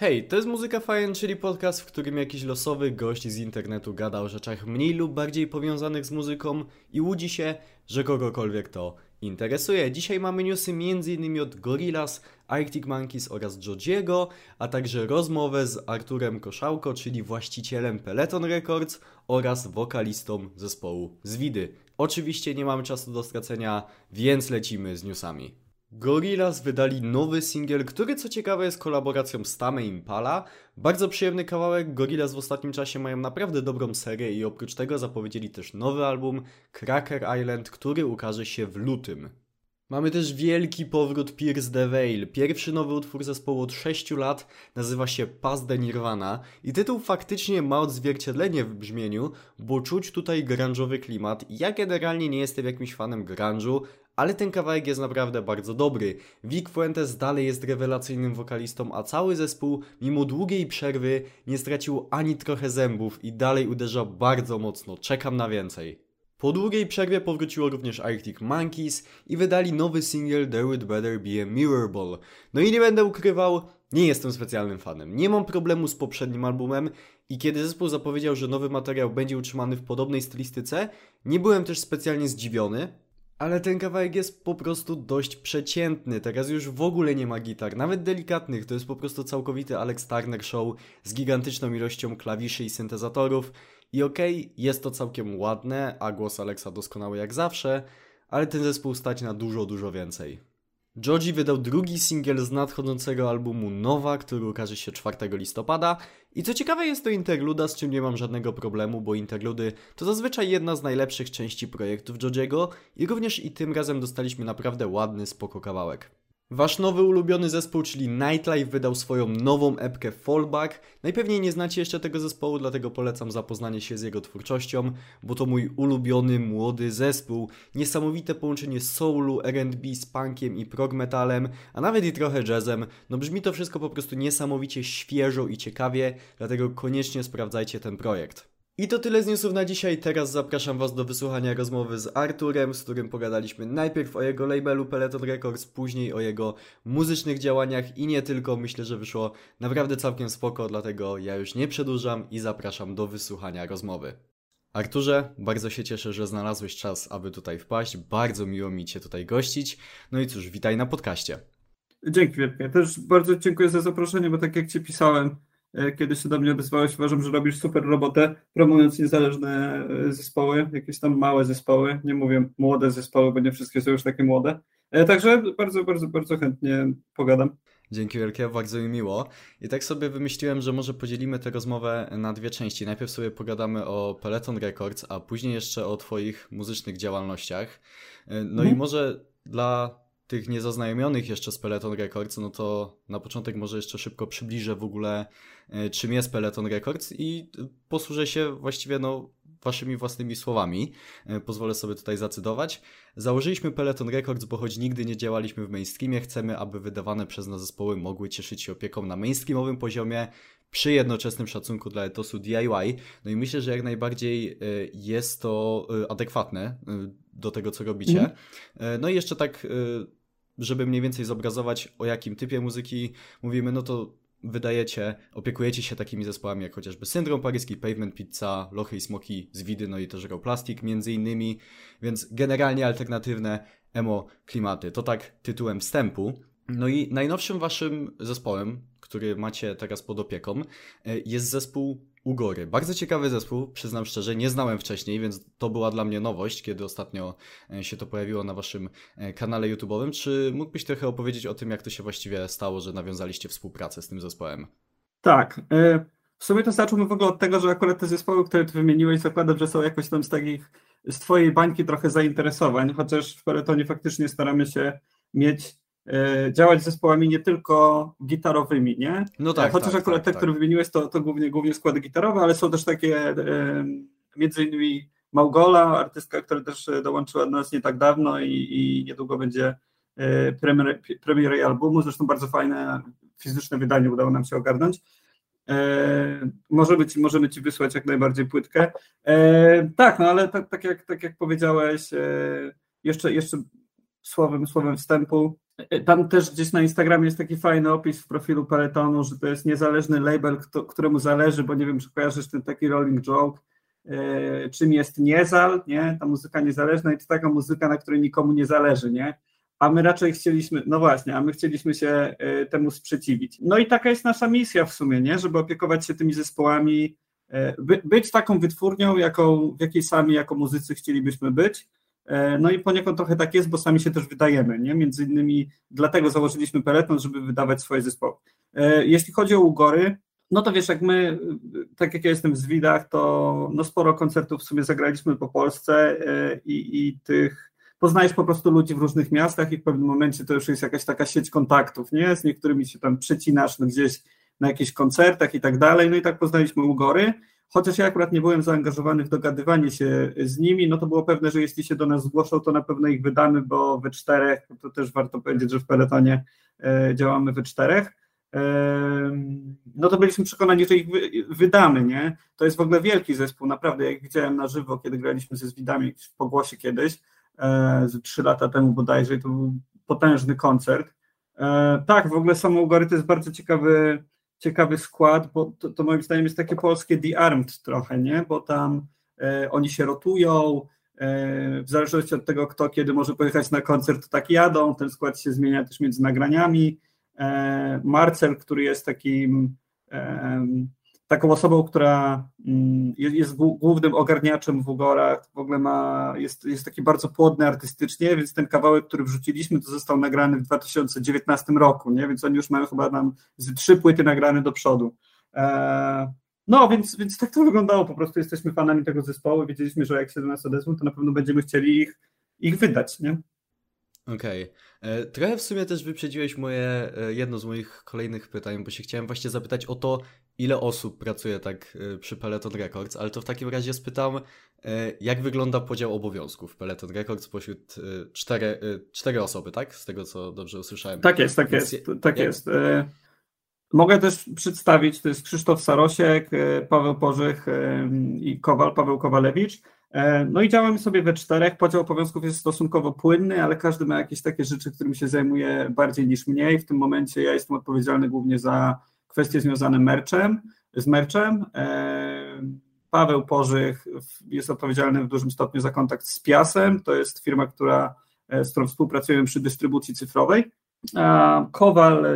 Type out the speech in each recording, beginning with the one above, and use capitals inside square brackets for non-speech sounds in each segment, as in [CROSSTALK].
Hej, to jest Muzyka Fajn, czyli podcast, w którym jakiś losowy gość z internetu gada o rzeczach mniej lub bardziej powiązanych z muzyką i łudzi się, że kogokolwiek to interesuje. Dzisiaj mamy newsy m.in. od Gorillaz, Arctic Monkeys oraz Jojiego, a także rozmowę z Arturem Koszałko, czyli właścicielem Peloton Records oraz wokalistą zespołu Zwidy. Oczywiście nie mamy czasu do stracenia, więc lecimy z newsami. Gorillaz wydali nowy singiel, który co ciekawe jest kolaboracją z Tame Impala. Bardzo przyjemny kawałek, Gorillaz w ostatnim czasie mają naprawdę dobrą serię i oprócz tego zapowiedzieli też nowy album Cracker Island, który ukaże się w lutym. Mamy też wielki powrót Pierce the Veil. Pierwszy nowy utwór zespołu od 6 lat nazywa się Past the Nirvana i tytuł faktycznie ma odzwierciedlenie w brzmieniu, bo czuć tutaj grunge'owy klimat. Ja generalnie nie jestem jakimś fanem grunge'u, ale ten kawałek jest naprawdę bardzo dobry. Vic Fuentes dalej jest rewelacyjnym wokalistą, a cały zespół, mimo długiej przerwy, nie stracił ani trochę zębów i dalej uderza bardzo mocno. Czekam na więcej. Po długiej przerwie powróciło również Arctic Monkeys i wydali nowy single There Would Better Be a Mirror Ball. No i nie będę ukrywał, nie jestem specjalnym fanem. Nie mam problemu z poprzednim albumem i kiedy zespół zapowiedział, że nowy materiał będzie utrzymany w podobnej stylistyce, nie byłem też specjalnie zdziwiony, ale ten kawałek jest po prostu dość przeciętny. Teraz już w ogóle nie ma gitar, nawet delikatnych. To jest po prostu całkowity Alex Turner show z gigantyczną ilością klawiszy i syntezatorów. I okej, okay, jest to całkiem ładne, a głos Alexa doskonały jak zawsze, ale ten zespół stać na dużo, dużo więcej. Joji wydał drugi singiel z nadchodzącego albumu Nowa, który ukaże się 4 listopada. I co ciekawe jest to interluda, z czym nie mam żadnego problemu, bo interludy to zazwyczaj jedna z najlepszych części projektów Jojiego i również i tym razem dostaliśmy naprawdę ładny, spoko kawałek. Wasz nowy ulubiony zespół, czyli Nightlife, wydał swoją nową epkę Fallback. Najpewniej nie znacie jeszcze tego zespołu, dlatego polecam zapoznanie się z jego twórczością, bo to mój ulubiony młody zespół. Niesamowite połączenie soulu, R&B z punkiem i prog metalem, a nawet i trochę jazzem. No brzmi to wszystko po prostu niesamowicie świeżo i ciekawie, dlatego koniecznie sprawdzajcie ten projekt. I to tyle z newsów na dzisiaj. Teraz zapraszam Was do wysłuchania rozmowy z Arturem, z którym pogadaliśmy najpierw o jego labelu Peloton Records, później o jego muzycznych działaniach i nie tylko. Myślę, że wyszło naprawdę całkiem spoko, dlatego ja już nie przedłużam i zapraszam do wysłuchania rozmowy. Arturze, bardzo się cieszę, że znalazłeś czas, aby tutaj wpaść. Bardzo miło mi Cię tutaj gościć. No i cóż, witaj na podcaście. Dzięki wielkie. Też bardzo dziękuję za zaproszenie, bo tak jak Ci pisałem, kiedy się do mnie odezwałeś. Uważam, że robisz super robotę, promując niezależne e, zespoły, jakieś tam małe zespoły. Nie mówię młode zespoły, bo nie wszystkie są już takie młode. E, także bardzo, bardzo, bardzo chętnie pogadam. Dzięki wielkie, bardzo mi miło. I tak sobie wymyśliłem, że może podzielimy tę rozmowę na dwie części. Najpierw sobie pogadamy o Peloton Records, a później jeszcze o Twoich muzycznych działalnościach. No mhm. i może dla tych niezaznajomionych jeszcze z Peloton Records, no to na początek może jeszcze szybko przybliżę w ogóle e, czym jest Peloton Records i posłużę się właściwie no waszymi własnymi słowami. E, pozwolę sobie tutaj zacytować. Założyliśmy Peloton Records, bo choć nigdy nie działaliśmy w mainstreamie, chcemy, aby wydawane przez nas zespoły mogły cieszyć się opieką na mainstreamowym poziomie, przy jednoczesnym szacunku dla etosu DIY. No i myślę, że jak najbardziej e, jest to adekwatne do tego, co robicie. Mm. No i jeszcze tak żeby mniej więcej zobrazować, o jakim typie muzyki mówimy, no to wydajecie, opiekujecie się takimi zespołami jak chociażby Syndrom Paryski, Pavement Pizza, Lochy i Smoki, Zwidy, no i też Raw Plastic między innymi, więc generalnie alternatywne emo klimaty. To tak tytułem wstępu. No i najnowszym waszym zespołem, który macie teraz pod opieką, e, jest zespół Ugory. Bardzo ciekawy zespół, przyznam szczerze, nie znałem wcześniej, więc to była dla mnie nowość, kiedy ostatnio e, się to pojawiło na waszym e, kanale YouTube'owym. Czy mógłbyś trochę opowiedzieć o tym, jak to się właściwie stało, że nawiązaliście współpracę z tym zespołem? Tak. W sumie to zacząłmy w ogóle od tego, że akurat te zespoły, które ty wymieniłeś, zakładam, że są jakoś tam z takich, z twojej bańki trochę zainteresowań, chociaż w Peletonie faktycznie staramy się mieć E, działać z zespołami nie tylko gitarowymi, nie? No tak. Chociaż tak, akurat tak, te, które tak. wymieniłeś, to, to głównie, głównie składy gitarowe, ale są też takie e, między innymi Małgola, artystka, która też dołączyła do nas nie tak dawno i, i niedługo będzie e, premier, premier jej albumu, zresztą bardzo fajne fizyczne wydanie udało nam się ogarnąć. E, możemy, ci, możemy ci wysłać jak najbardziej płytkę. E, tak, no ale tak, tak, jak, tak jak powiedziałeś, e, jeszcze, jeszcze słowem, słowem wstępu, tam też gdzieś na Instagramie jest taki fajny opis w profilu Peletonu, że to jest niezależny label, któremu zależy, bo nie wiem, czy kojarzysz ten taki rolling joke, e, czym jest niezal, nie? Ta muzyka niezależna i to taka muzyka, na której nikomu nie zależy, nie? A my raczej chcieliśmy, no właśnie, a my chcieliśmy się e, temu sprzeciwić. No i taka jest nasza misja w sumie, nie? Żeby opiekować się tymi zespołami, e, by, być taką wytwórnią, jaką, w jakiej sami jako muzycy chcielibyśmy być, no i poniekąd trochę tak jest, bo sami się też wydajemy, nie? Między innymi dlatego założyliśmy Peloton, żeby wydawać swoje zespoły. E, jeśli chodzi o Ugory, no to wiesz, jak my, tak jak ja jestem w Zwidach, to no sporo koncertów w sumie zagraliśmy po Polsce e, i, i tych poznajesz po prostu ludzi w różnych miastach i w pewnym momencie to już jest jakaś taka sieć kontaktów, nie? Z niektórymi się tam przecinasz no gdzieś na jakichś koncertach i tak dalej, no i tak poznaliśmy Ugory chociaż ja akurat nie byłem zaangażowany w dogadywanie się z nimi, no to było pewne, że jeśli się do nas zgłoszą, to na pewno ich wydamy, bo we czterech, to też warto powiedzieć, że w peletonie e, działamy we czterech, e, no to byliśmy przekonani, że ich wydamy, nie? To jest w ogóle wielki zespół, naprawdę, jak widziałem na żywo, kiedy graliśmy ze Zwidami w pogłosie kiedyś, e, trzy lata temu bodajże, to był potężny koncert. Tak, w ogóle samo to jest bardzo ciekawy ciekawy skład, bo to, to, moim zdaniem jest takie polskie The Armed trochę, nie? Bo tam e, oni się rotują, e, w zależności od tego, kto kiedy może pojechać na koncert, to tak jadą, ten skład się zmienia też między nagraniami. E, Marcel, który jest takim taką osobą, która mm, jest głównym ogarniaczem w Ugorach, w ogóle ma, jest, jest taki bardzo płodny artystycznie, więc ten kawałek, który wrzuciliśmy, to został nagrany w 2019 roku, nie? więc oni już mają chyba nam z trzy płyty nagrane do przodu. E, no, więc, więc tak to wyglądało, po prostu jesteśmy fanami tego zespołu, wiedzieliśmy, że jak się do nas odezwą, to na pewno będziemy chcieli ich, ich wydać, nie? Okej. Okay. E, trochę w sumie też wyprzedziłeś moje, e, jedno z moich kolejnych pytań, bo się chciałem właśnie zapytać o to, ile osób pracuje tak e, przy Peloton Records, ale to w takim razie spytam, jak wygląda podział obowiązków Peloton Records pośród cztery, cztery osoby, tak? Z tego, co dobrze usłyszałem. Tak jest, tak Więc jest, tak jak... jest. Mogę też przedstawić, to jest Krzysztof Sarosiek, Paweł Pożych i Kowal, Paweł Kowalewicz. No i działamy sobie we czterech. Podział obowiązków jest stosunkowo płynny, ale każdy ma jakieś takie rzeczy, którymi się zajmuje bardziej niż mniej. W tym momencie ja jestem odpowiedzialny głównie za kwestie związane merchem, z merchem. E, Paweł Pożych jest odpowiedzialny w dużym stopniu za kontakt z Piasem. To jest firma, która, e, z którą współpracujemy przy dystrybucji cyfrowej. A Kowal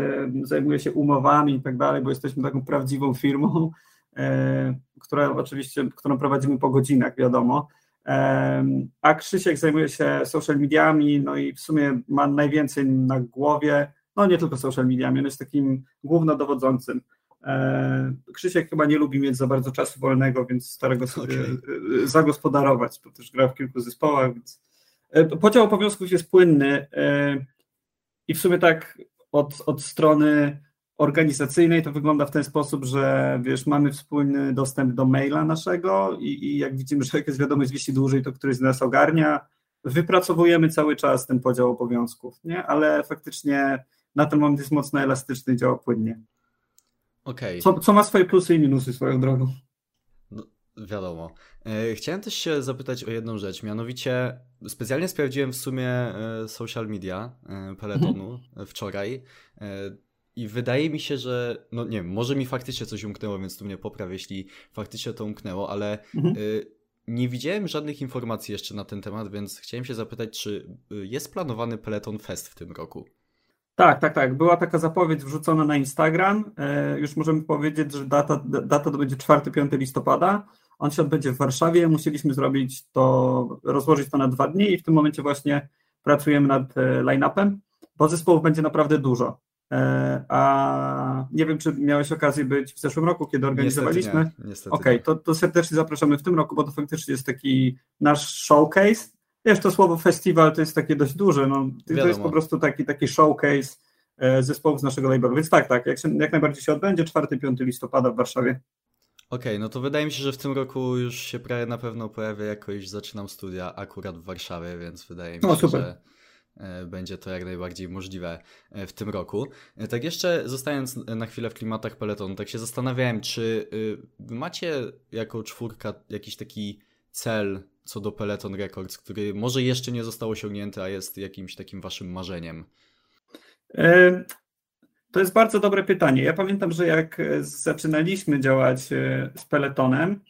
zajmuje się umowami i tak dalej, bo jesteśmy taką prawdziwą firmą E, która oczywiście, którą prowadzimy po godzinach, wiadomo. E, a Krzysiek zajmuje się social mediami, no i w sumie ma najwięcej na głowie, no nie tylko social mediami, on jest takim głównodowodzącym. E, Krzysiek chyba nie lubi mieć za bardzo czasu wolnego, więc stara go sobie okay. zagospodarować, bo też gra w kilku zespołach, więc podział obowiązków jest płynny i w sumie tak od, od strony organizacyjnej to wygląda w ten sposób, że wiesz, mamy wspólny dostęp do maila naszego i, i jak widzimy, że jak jest wiadomość wisi dłużej, to któryś z nas ogarnia. Wypracowujemy cały czas ten podział obowiązków, nie? ale faktycznie na ten moment jest mocno elastyczny i działa płynnie. Okay. Co, co ma swoje plusy i minusy swoją drogą. No, wiadomo. E, chciałem też się zapytać o jedną rzecz, mianowicie specjalnie sprawdziłem w sumie e, social media e, Peletonu mhm. wczoraj. I wydaje mi się, że, no nie wiem, może mi faktycznie coś umknęło, więc tu mnie popraw, jeśli faktycznie to umknęło, ale mhm. nie widziałem żadnych informacji jeszcze na ten temat, więc chciałem się zapytać, czy jest planowany Peloton Fest w tym roku? Tak, tak, tak. Była taka zapowiedź wrzucona na Instagram. E, już możemy powiedzieć, że data, data to będzie 4-5 listopada. On się odbędzie w Warszawie. Musieliśmy zrobić to, rozłożyć to na dwa dni i w tym momencie właśnie pracujemy nad e, line-upem, bo zespołów będzie naprawdę dużo. E, a nie wiem, czy miałeś okazję być w zeszłym roku, kiedy organizowaliśmy. Niestety Okej, okay, to, to serdecznie zapraszamy w tym roku, bo to faktycznie jest taki nasz showcase. Wiesz, to słowo festiwal to jest takie dość duże. No, to jest po prostu taki, taki showcase e, zespołów z naszego labelu. Więc tak, tak, jak, się, jak najbardziej się odbędzie, 4-5 listopada w Warszawie. Okej, okay, no to wydaje mi się, że w tym roku już się prawie na pewno pojawia, jakoś zaczynam studia akurat w Warszawie, więc wydaje mi no, się, no, że E, będzie to jak najbardziej możliwe e, w tym roku. Tak jeszcze zostając na chwilę w klimatach peletonu, tak się zastanawiałem, czy macie jako czwórka jakiś taki cel co do Peloton Records, który może jeszcze nie został osiągnięty, a jest jakimś takim waszym marzeniem? To jest bardzo dobre pytanie. Ja pamiętam, że jak zaczynaliśmy działać z Peletonem,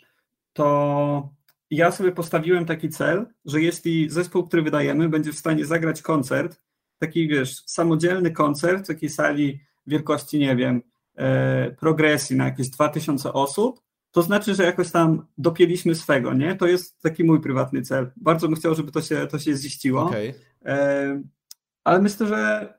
to ja sobie postawiłem taki cel, że jeśli zespół, który wydajemy, będzie w stanie zagrać koncert, taki wiesz, samodzielny koncert w takiej sali wielkości, nie wiem, e, progresji na jakieś 2000 osób, to znaczy, że jakoś tam dopięliśmy swego, nie? To jest taki mój prywatny cel. Bardzo bym chciał, żeby to się, to się ziściło. Okay. Ale myślę, że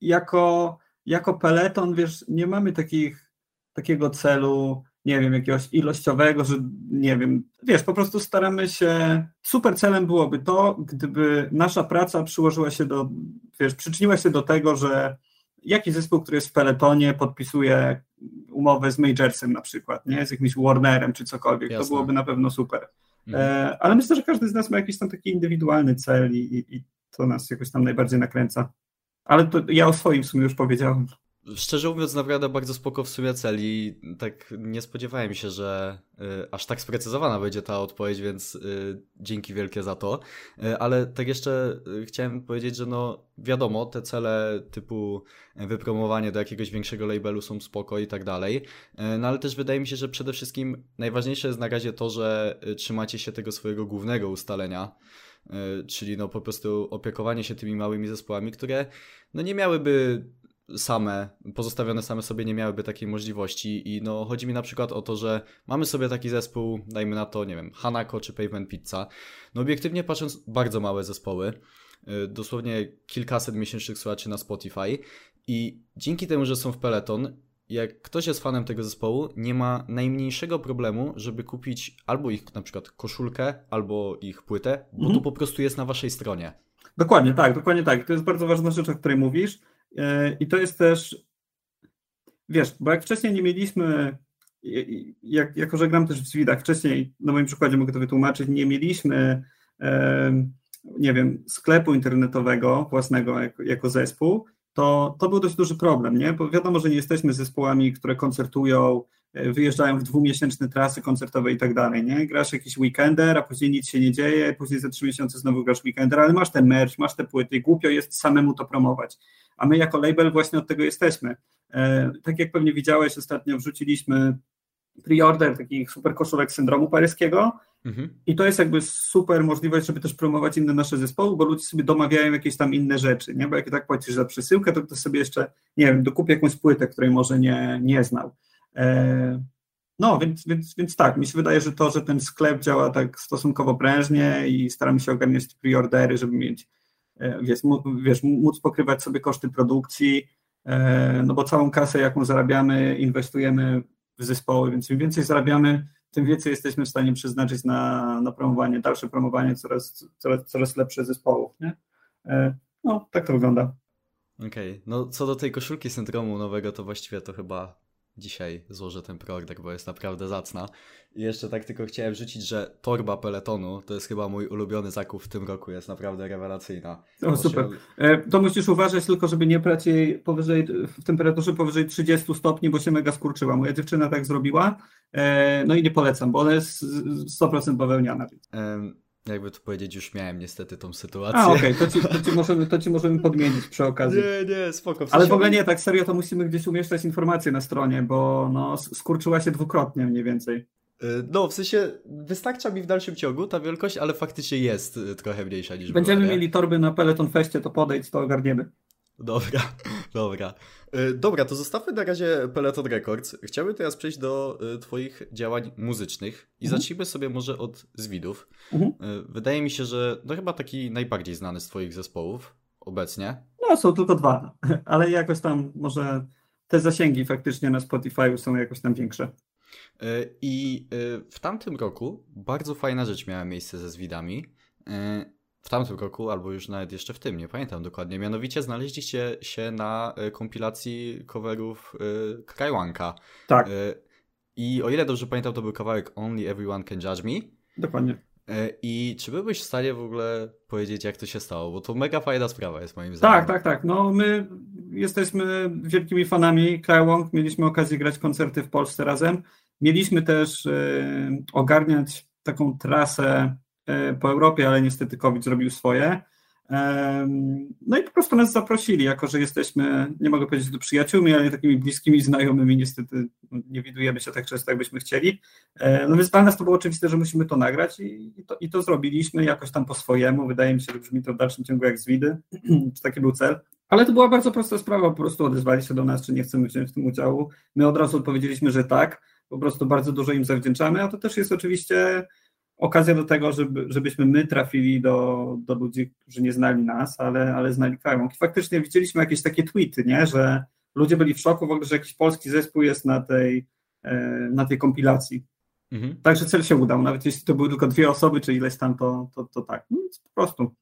jako, jako peleton, wiesz, nie mamy takich, takiego celu, nie wiem, jakiegoś ilościowego, że nie wiem, wiesz, po prostu staramy się, super celem byłoby to, gdyby nasza praca przyłożyła się do, wiesz, przyczyniła się do tego, że jakiś zespół, który jest w peletonie, podpisuje umowę z Majorsem na przykład, nie, z jakimś Warnerem czy cokolwiek, Jasne. to byłoby na pewno super. Mhm. E, ale myślę, że każdy z nas ma jakiś tam taki indywidualny cel i, i to nas jakoś tam najbardziej nakręca. Ale to ja o swoim w sumie już powiedziałem. Szczerze mówiąc, naprawdę bardzo spoko w sumie cel i tak nie spodziewałem się, że y, aż tak sprecyzowana będzie ta odpowiedź, więc y, dzięki wielkie za to. Y, ale tak jeszcze y, chciałem powiedzieć, że no wiadomo, te cele typu wypromowanie do jakiegoś większego labelu są spoko i tak dalej, y, no ale też wydaje mi się, że przede wszystkim najważniejsze jest na razie to, że y, trzymacie się tego swojego głównego ustalenia, czyli no po prostu opiekowanie się tymi małymi zespołami, które no nie miałyby same, pozostawione same sobie nie miałyby takiej możliwości i no chodzi mi na przykład o to, że mamy sobie taki zespół, dajmy na to, nie wiem, Hanako czy Pavement Pizza, no obiektywnie patrząc bardzo małe zespoły, y, dosłownie kilkaset miesięcznych słuchaczy na Spotify i dzięki temu, że są w Peloton, jak ktoś jest fanem tego zespołu, nie ma najmniejszego problemu, żeby kupić albo ich na przykład koszulkę, albo ich płytę, bo mhm. to po prostu jest na waszej stronie. Dokładnie tak, dokładnie tak. To jest bardzo ważna rzecz, o której mówisz. E, I to jest też, wiesz, bo jak wcześniej nie mieliśmy, jak, jako że gram też w Zwidach, wcześniej, na moim przykładzie mogę to wytłumaczyć, nie mieliśmy, nie wiem, sklepu internetowego własnego jako, jako zespół, to, to był dość duży problem, nie? Bo wiadomo, że nie jesteśmy zespołami, które koncertują, e, wyjeżdżają w dwumiesięczne trasy koncertowe i tak dalej, nie? Grasz jakiś weekender, a później nic się nie dzieje, później za trzy miesiące znowu grasz weekender, ale masz ten merch, masz te płyty, głupio jest samemu to promować a my jako label właśnie od tego jesteśmy. E, tak jak pewnie widziałeś, ostatnio wrzuciliśmy pre-order takich super koszulek syndromu paryskiego mhm. i to jest jakby super możliwość, żeby też promować inne nasze zespoły, bo ludzie sobie domawiają jakieś tam inne rzeczy, nie? bo jak tak płacisz za przesyłkę, to ktoś sobie jeszcze, nie wiem, dokupi jakąś płytę, której może nie, nie znał. E, no, więc, więc, więc tak, mi się wydaje, że to, że ten sklep działa tak stosunkowo prężnie i staramy się ogarniać pre-ordery, żeby mieć wiesz, wiesz, móc pokrywać sobie koszty produkcji, e, no bo całą kasę, jaką zarabiamy, inwestujemy w zespoły, więc im więcej zarabiamy, tym więcej jesteśmy w stanie przeznaczyć na, na promowanie, dalsze promowanie coraz, coraz, coraz lepszych zespołów. Nie? E, no, tak to wygląda. Okej, okay. no co do tej koszulki syndromu nowego, to właściwie to chyba dzisiaj złożę ten preorder, bo jest naprawdę zacna. I jeszcze tak tylko chciałem rzucić, że torba peletonu to jest chyba mój ulubiony zakup w tym roku, jest naprawdę rewelacyjna. O, super. Się... To musisz uważać tylko, żeby nie brać jej powyżej, w temperaturze powyżej 30 stopni, bo się mega skurczyła. Moja dziewczyna tak zrobiła, e, no i nie polecam, bo ona jest 100% bawełniana. Um jakby to powiedzieć, już miałem niestety tą sytuację. A, okej, okay. to, ci, to, ci możemy, to ci możemy podmienić przy okazji. Nie, nie, spoko. W sensie... Ale w ogóle nie, tak serio, to musimy gdzieś umieszczać informacje na stronie, bo no, skurczyła się dwukrotnie mniej więcej. Y, no, w sensie wystarcza mi w dalszym ciągu ta wielkość, ale faktycznie jest y, trochę mniejsza niż Będziemy była, mieli torby na Peloton Feście, to podejdź, to ogarniemy. Dobra, dobra. Y, dobra, to zostawmy na razie Peloton Records. Chciałbym teraz przejść do y, Twoich działań muzycznych i mhm. zacznijmy sobie może od Zwidów. Mhm. Y, wydaje mi się, że to chyba taki najbardziej znany z Twoich zespołów obecnie. No, są tylko dwa, [LAUGHS] ale jakoś tam może te zasięgi faktycznie na Spotify są jakoś tam większe. I w tamtym roku bardzo fajna rzecz miała miejsce ze Zwidami w tamtym roku, albo już nawet jeszcze w tym, nie pamiętam dokładnie. Mianowicie znaleźliście się na e, kompilacji coverów y, Krajłanka. Tak. Y, I o ile dobrze pamiętam, to był kawałek Only Everyone Can Judge Me. Dokładnie. I czy byłbyś w stanie w ogóle powiedzieć, jak to się stało? Bo to mega fajna sprawa jest moim zdaniem. Tak, tak, tak. No my jesteśmy wielkimi fanami Krajłąk. Mieliśmy okazję grać koncerty w Polsce razem. Mieliśmy też y, ogarniać taką trasę E, po Europie, ale niestety COVID zrobił swoje. No i po prostu nas zaprosili, jako że jesteśmy, nie mogę powiedzieć, do przyjaciółmi, ale takimi bliskimi znajomymi, niestety nie widujemy się tak często, jakbyśmy chcieli. E, no więc dla nas to było oczywiste, że musimy to nagrać i to, i to zrobiliśmy jakoś tam po swojemu. Wydaje mi się, że brzmi to w dalszym ciągu jak z widy, [CLEARS THROAT] czy taki był cel. Ale to była bardzo prosta sprawa, po prostu odezwali się do nas, czy nie chcemy wziąć w tym udziału. My od razu odpowiedzieliśmy, że tak, po prostu bardzo dużo im zawdzięczamy, a to też jest oczywiście okazja do tego, żeby, żebyśmy my trafili do, do ludzi, którzy nie znali nas, ale, ale znali Kajmok. I faktycznie widzieliśmy jakieś takie tweety, nie? że ludzie byli w szoku w ogóle, że jakiś polski zespół jest na tej, e, na tej kompilacji. Mhm. Także cel się udał, nawet jeśli to były tylko dwie osoby, czy ileś tam, to, to, to tak. No, po prostu.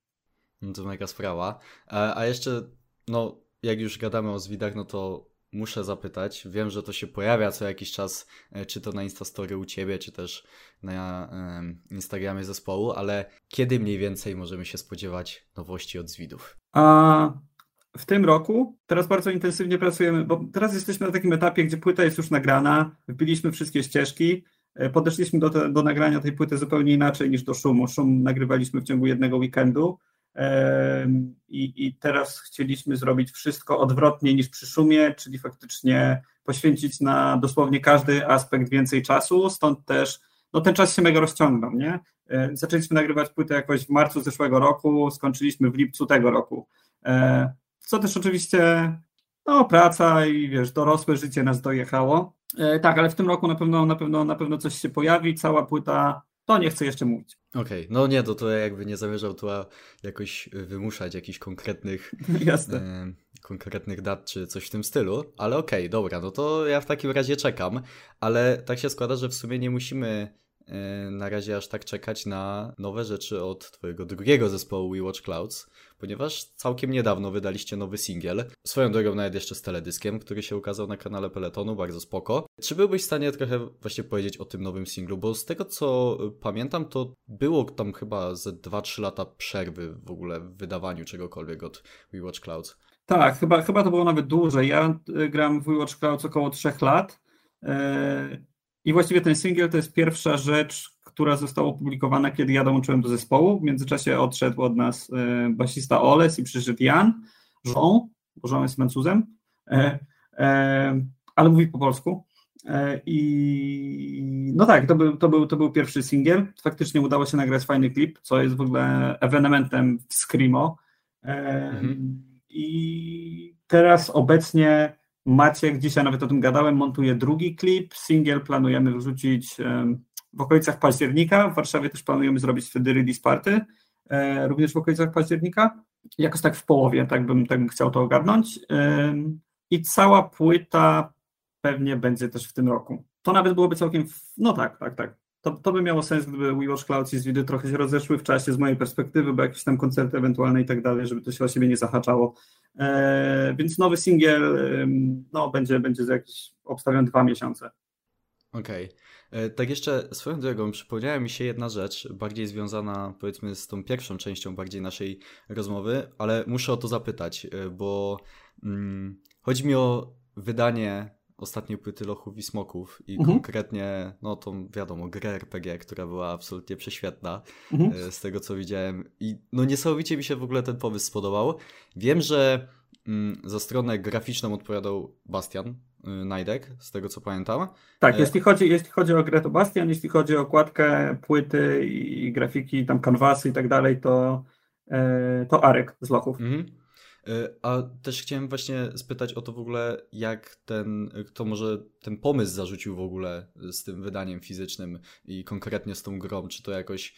No to mega sprawa. A, a jeszcze, no, jak już gadamy o zwidach, no to muszę zapytać. Wiem, że to się pojawia co jakiś czas, e, czy to na Instastory u Ciebie, czy też na Instagramie zespołu, ale kiedy mniej więcej możemy się spodziewać nowości od Zwidów? A w tym roku teraz bardzo intensywnie pracujemy, bo teraz jesteśmy na takim etapie, gdzie płyta jest już nagrana, wbiliśmy wszystkie ścieżki, e, podeszliśmy do, te, do nagrania tej płyty zupełnie inaczej niż do szumu. Szum nagrywaliśmy w ciągu jednego weekendu, i, I, teraz chcieliśmy zrobić wszystko odwrotnie niż przy szumie, czyli faktycznie poświęcić na dosłownie każdy aspekt więcej czasu, stąd też no ten czas się mega rozciągnął, nie? Zaczęliśmy nagrywać płytę jakoś w marcu zeszłego roku, skończyliśmy w lipcu tego roku, co też oczywiście no praca i wiesz, dorosłe życie nas dojechało. E, tak, ale w tym roku na pewno, na pewno, na pewno coś się pojawi, cała płyta to nie chcę jeszcze mówić. Okej, okay. no nie, to, to jakby nie zamierzał tu jakoś wymuszać jakichś konkretnych. [LAUGHS] E, konkretnych dat czy coś w tym stylu, ale okej, okay, dobra, no to ja w takim razie czekam, ale tak się składa, że w sumie nie musimy na razie aż tak czekać na nowe rzeczy od twojego drugiego zespołu We Watch Clouds, ponieważ całkiem niedawno wydaliście nowy singiel, swoją drogą nawet jeszcze z teledyskiem, który się ukazał na kanale Peletonu, bardzo spoko. Czy byłbyś w stanie trochę właśnie powiedzieć o tym nowym singlu, bo z tego co pamiętam, to było tam chyba ze 2-3 lata przerwy w ogóle w wydawaniu czegokolwiek od We Watch Clouds. Tak, chyba, chyba to było nawet dłużej. Ja y, gram w We Watch Clouds około 3 lat. Yy, I właściwie ten singiel to jest pierwsza rzecz, która została opublikowana, kiedy ja dołączyłem do zespołu. W międzyczasie odszedł od nas e, basista Oles i przyszedł Jan, Jean, bo Jean jest Francuzem, e, e, ale mówi po polsku. I no tak, to był, to, był, to był pierwszy singiel. Faktycznie udało się nagrać fajny klip, co jest w ogóle ewenementem w Screamo. Mhm. I teraz obecnie Maciek, dzisiaj nawet o tym gadałem, montuje drugi klip. Singiel planujemy wrzucić w okolicach października. W Warszawie też planujemy zrobić wtedy release party, e, również w okolicach października. Jakoś tak w połowie, tak bym, tak bym chciał to ogarnąć. I cała płyta pewnie będzie też w tym roku. To nawet byłoby całkiem, no tak, tak, tak. To, to by miało sens, gdyby We Watch Clouds i Zwidy trochę się rozeszły w czasie z mojej perspektywy, bo jakieś tam koncerty ewentualne i tak dalej, żeby to się o siebie nie zahaczało. E, więc nowy singiel no, będzie, będzie za jakieś, obstawiam, dwa miesiące. Okej. Okay. E, tak jeszcze swoją drogą przypomniała mi się jedna rzecz, bardziej związana powiedzmy z tą pierwszą częścią bardziej naszej rozmowy, ale muszę o to zapytać, e, bo mm, chodzi mi o wydanie ostatniej płyty Lochów i Smoków i mhm. konkretnie, no tą wiadomo, grę RPG, która była absolutnie prześwietna mhm. E, z tego co widziałem i no niesamowicie mi się w ogóle ten pomysł spodobał. Wiem, że mm, za stronę graficzną odpowiadał Bastian, Y, Najdek, z tego co pamiętam. Tak, e, jeśli chodzi, jeśli chodzi o grę to Bastian, jeśli chodzi o okładkę, płyty i grafiki, tam kanwasy i tak dalej, to, e, to Arek z Lochów. Mhm. E, a też chciałem właśnie spytać o to w ogóle, jak ten, kto może ten pomysł zarzucił w ogóle z tym wydaniem fizycznym i konkretnie z tą grą, czy to jakoś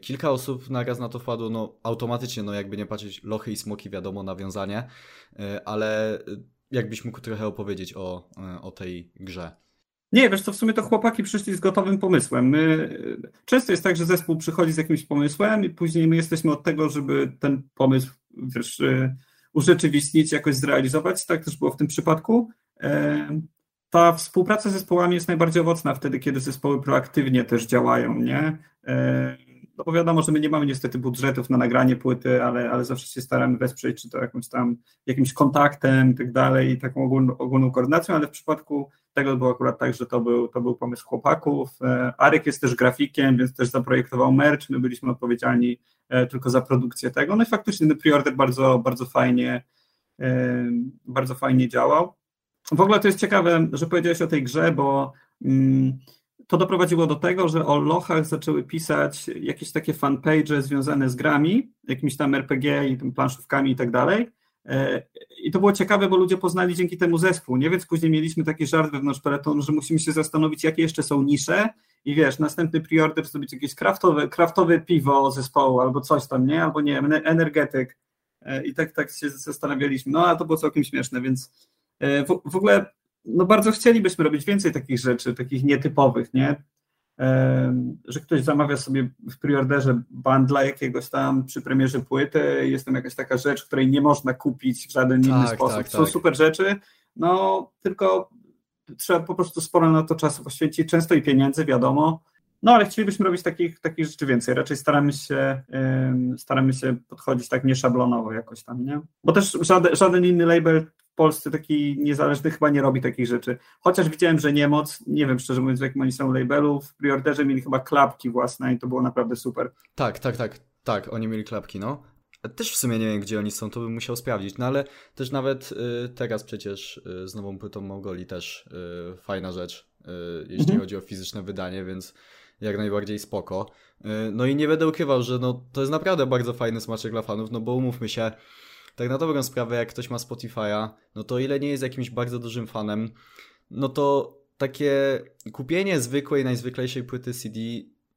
kilka osób naraz na to wpadło, no automatycznie, no jakby nie patrzeć, lochy i smoki wiadomo, nawiązanie, ale jakbyś mógł trochę opowiedzieć o, e, o tej grze. Nie, wiesz co, w sumie to chłopaki przyszli z gotowym pomysłem. My, często jest tak, że zespół przychodzi z jakimś pomysłem i później my jesteśmy od tego, żeby ten pomysł wiesz, e, urzeczywistnić, jakoś zrealizować. Tak też było w tym przypadku. E, ta współpraca z zespołami jest najbardziej owocna wtedy, kiedy zespoły proaktywnie też działają, nie? No bo wiadomo, że my nie mamy niestety budżetów na nagranie płyty, ale, ale zawsze się staramy wesprzeć, czy to jakimś tam, jakimś kontaktem i tak dalej, taką ogólną, ogólną koordynacją, ale w przypadku tego było akurat tak, że to był, to był pomysł chłopaków. E, Arek jest też grafikiem, więc też zaprojektował merch, my byliśmy odpowiedzialni e, tylko za produkcję tego, no i faktycznie ten preorder bardzo, bardzo fajnie, e, bardzo fajnie działał. W ogóle to jest ciekawe, że powiedziałeś o tej grze, bo mm, to doprowadziło do tego, że o lochach zaczęły pisać jakieś takie fanpage związane z grami, jakimiś tam RPG i tym planszówkami i tak dalej. E, I to było ciekawe, bo ludzie poznali dzięki temu zespół, nie? Więc później mieliśmy taki żart wewnątrz peletonu, że musimy się zastanowić, jakie jeszcze są nisze i wiesz, następny preorder zrobić jakieś kraftowe, kraftowe piwo zespołu albo coś tam, nie? Albo nie wiem, energetyk. E, I tak, tak się zastanawialiśmy. No, a to było całkiem śmieszne, więc e, w, w ogóle no bardzo chcielibyśmy robić więcej takich rzeczy, takich nietypowych, nie? że ktoś zamawia sobie w preorderze bandla jakiegoś tam przy premierze płyty, jest tam jakaś taka rzecz, której nie można kupić w żaden tak, inny sposób. Tak, Są tak. super rzeczy, no tylko trzeba po prostu sporo na to czasu poświęcić, często i pieniędzy, wiadomo, no ale chcielibyśmy robić takich, takich rzeczy więcej. Raczej staramy się, staramy się podchodzić tak nieszablonowo jakoś tam, nie? Bo też żaden, żaden inny label Polsce taki niezależny chyba nie robi takich rzeczy. Chociaż widziałem, że Niemoc, nie wiem szczerze mówiąc, jakim oni są labelu, w preorderze mieli chyba klapki własne i to było naprawdę super. Tak, tak, tak, tak, oni mieli klapki, no. Też w sumie nie wiem, gdzie oni są, to bym musiał sprawdzić, no ale też nawet y, teraz przecież y, z nową płytą Mongoli też y, fajna rzecz, y, jeśli mhm. chodzi o fizyczne wydanie, więc jak najbardziej spoko. Y, no i nie będę ukrywał, że no, to jest naprawdę bardzo fajny smaczek dla fanów, no bo umówmy się, tak na dobrą sprawę, jak ktoś ma Spotify'a, no to ile nie jest jakimś bardzo dużym fanem, no to takie kupienie zwykłej, najzwyklejszej płyty CD,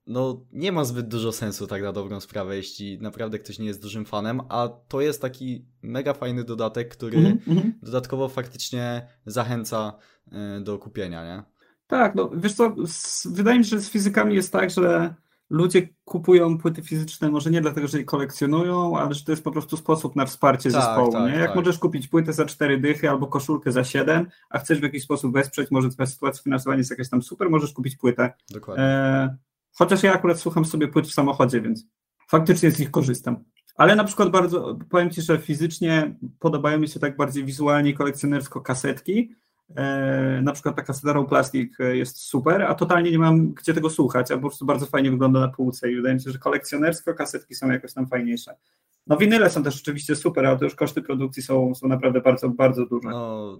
no nie ma zbyt dużo sensu tak na dobrą sprawę, jeśli naprawdę ktoś nie jest dużym fanem, a to jest taki mega fajny dodatek, który mm -hmm. dodatkowo faktycznie zachęca y, do kupienia, nie? Tak, no wiesz co, wydaje mi się, że z fizykami jest tak, że ludzie kupują płyty fizyczne może nie dlatego, że je kolekcjonują, ale że to jest po prostu sposób na wsparcie tak, zespołu. Tak, nie? Jak tak. możesz kupić płytę za cztery dychy albo koszulkę za siedem, a chcesz w jakiś sposób wesprzeć, może twoja sytuacja finansowa jest jakaś tam super, możesz kupić płytę. Dokładnie. E, chociaż ja akurat słucham sobie płyt w samochodzie, więc faktycznie z nich korzystam. Ale na przykład bardzo, powiem Ci, że fizycznie podobają mi się tak bardziej wizualnie kolekcjonersko kasetki, na przykład taka Cedarą Plastik e, jest super, a totalnie nie mam gdzie tego słuchać, a po prostu bardzo fajnie wygląda na półce i wydaje mi się, że kolekcjonersko kasetki są jakoś tam fajniejsze. No winyle są też oczywiście super, ale to już koszty produkcji są, są naprawdę bardzo, bardzo duże. No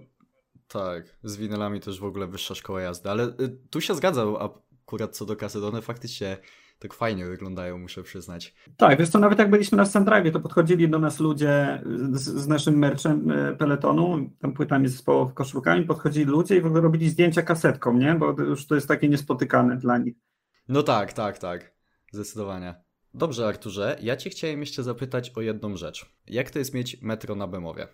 tak, z winylami też w ogóle wyższa szkoła jazdy, ale y, tu się zgadzał akurat co do kaset, one faktycznie tak fajnie wyglądają, muszę przyznać. Tak, wiesz co, nawet jak byliśmy na Sandrive, to podchodzili do nas ludzie z, z naszym merchem e, peletonu, tam płytami zespołów, koszulkami, podchodzili ludzie i w ogóle robili zdjęcia kasetką, nie? Bo już to jest takie niespotykane dla nich. No tak, tak, tak. Zdecydowanie. Dobrze, Arturze, ja Cię chciałem jeszcze zapytać o jedną rzecz. Jak to jest mieć metro na Bemowie?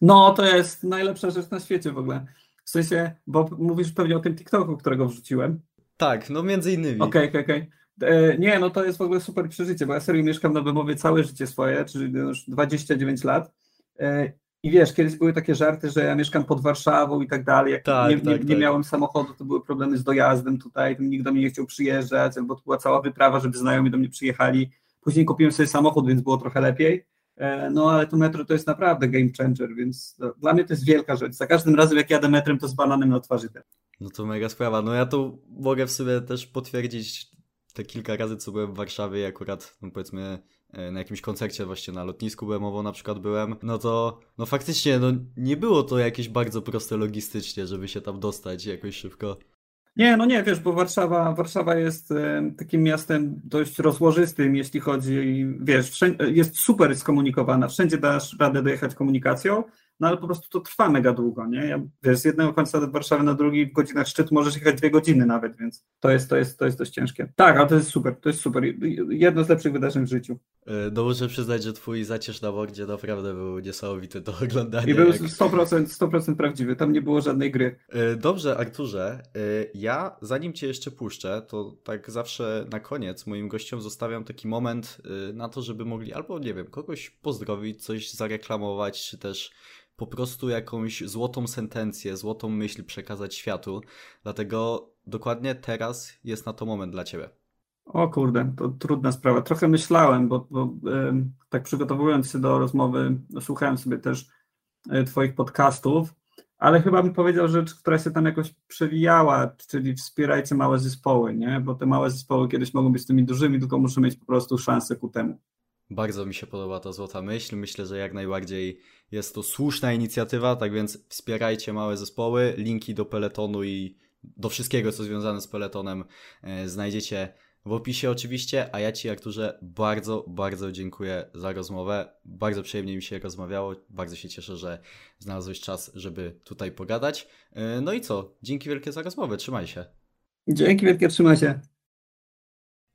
No, to jest najlepsza rzecz na świecie w ogóle. W sensie, bo mówisz pewnie o tym TikToku, którego wrzuciłem. Tak, no między innymi. Okej, okay, okej, okay, okej. E, nie, no to jest w ogóle super przeżycie, bo ja serio mieszkam na Bemowie całe życie swoje, czyli już 29 lat. E, I wiesz, kiedyś były takie żarty, że ja mieszkam pod Warszawą i tak dalej. Jak tak, nie, tak, nie, tak. miałem samochodu, to były problemy z dojazdem tutaj, nikt do mnie nie chciał przyjeżdżać, albo to była cała wyprawa, żeby znajomi do mnie przyjechali. Później kupiłem sobie samochód, więc było trochę lepiej. E, no ale to metro to jest naprawdę game changer, więc dla mnie to jest wielka rzecz. Za każdym razem jak jadę metrem, to z bananem na twarzy. No to mega sprawa. No ja tu mogę w sobie też potwierdzić te kilka razy, co byłem w Warszawie akurat, no powiedzmy, e, na jakimś koncercie właśnie na lotnisku BMOwo na przykład byłem, no to no faktycznie no nie było to jakieś bardzo proste logistycznie, żeby się tam dostać jakoś szybko. Nie, no nie, wiesz, bo Warszawa, Warszawa jest e, takim miastem dość rozłożystym, jeśli chodzi, wiesz, wszędzie, jest super skomunikowana, wszędzie dasz radę dojechać komunikacją, no ale po prostu to trwa mega długo, nie? Ja, wiesz, z jednego końca Warszawy na drugi w godzinach szczytu możesz jechać dwie godziny nawet, więc to jest, to jest, to jest dość ciężkie. Tak, ale to jest super, to jest super. Jedno z lepszych wydarzeń w życiu. No muszę przyznać, że twój zacierz na Mordzie naprawdę był niesamowity do oglądania. I był jak... 100%, 100% prawdziwy, tam nie było żadnej gry. E, dobrze, Arturze, ja zanim cię jeszcze puszczę, to tak zawsze na koniec moim gościom zostawiam taki moment na to, żeby mogli albo, nie wiem, kogoś pozdrowić, coś zareklamować, czy też po prostu jakąś złotą sentencję, złotą myśl przekazać światu. Dlatego dokładnie teraz jest na to moment dla ciebie. O kurde, to trudna sprawa. Trochę myślałem, bo, bo tak przygotowując się do rozmowy, słuchałem sobie też e, Twoich podcastów, ale chyba bym powiedział rzecz, która się tam jakoś przewijała, czyli wspierajcie małe zespoły, nie? Bo te małe zespoły kiedyś mogą być tymi dużymi, tylko muszą mieć po prostu szansę ku temu. Bardzo mi się podoba ta złota myśl. Myślę, że jak najbardziej jest to słuszna inicjatywa, tak więc wspierajcie małe zespoły. Linki do peletonu i do wszystkiego, co związane z peletonem, e, znajdziecie w opisie oczywiście, a ja Ci Arturze bardzo, bardzo dziękuję za rozmowę. Bardzo przyjemnie mi się rozmawiało, bardzo się cieszę, że znalazłeś czas, żeby tutaj pogadać. E, no i co, dzięki wielkie za rozmowę, trzymaj się. Dzięki wielkie, trzymaj się.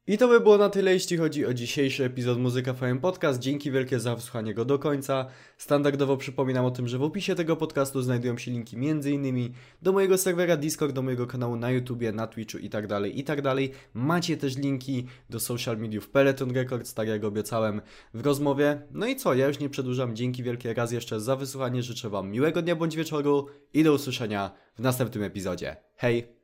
I to by było na tyle, jeśli chodzi o dzisiejszy epizod Muzyka FM Podcast. Dzięki wielkie za wysłuchanie go do końca. Standardowo przypominam o tym, że w opisie tego podcastu znajdują się linki m.in. do mojego serwera Discord, do mojego kanału na YouTubie, na Twitchu itd., tak itd. Tak Macie też linki do social mediów Peloton Records, tak jak obiecałem w rozmowie. No i co, ja już nie przedłużam. Dzięki wielkie raz jeszcze za wysłuchanie. Życzę Wam miłego dnia bądź wieczoru i do usłyszenia w następnym epizodzie. Hej!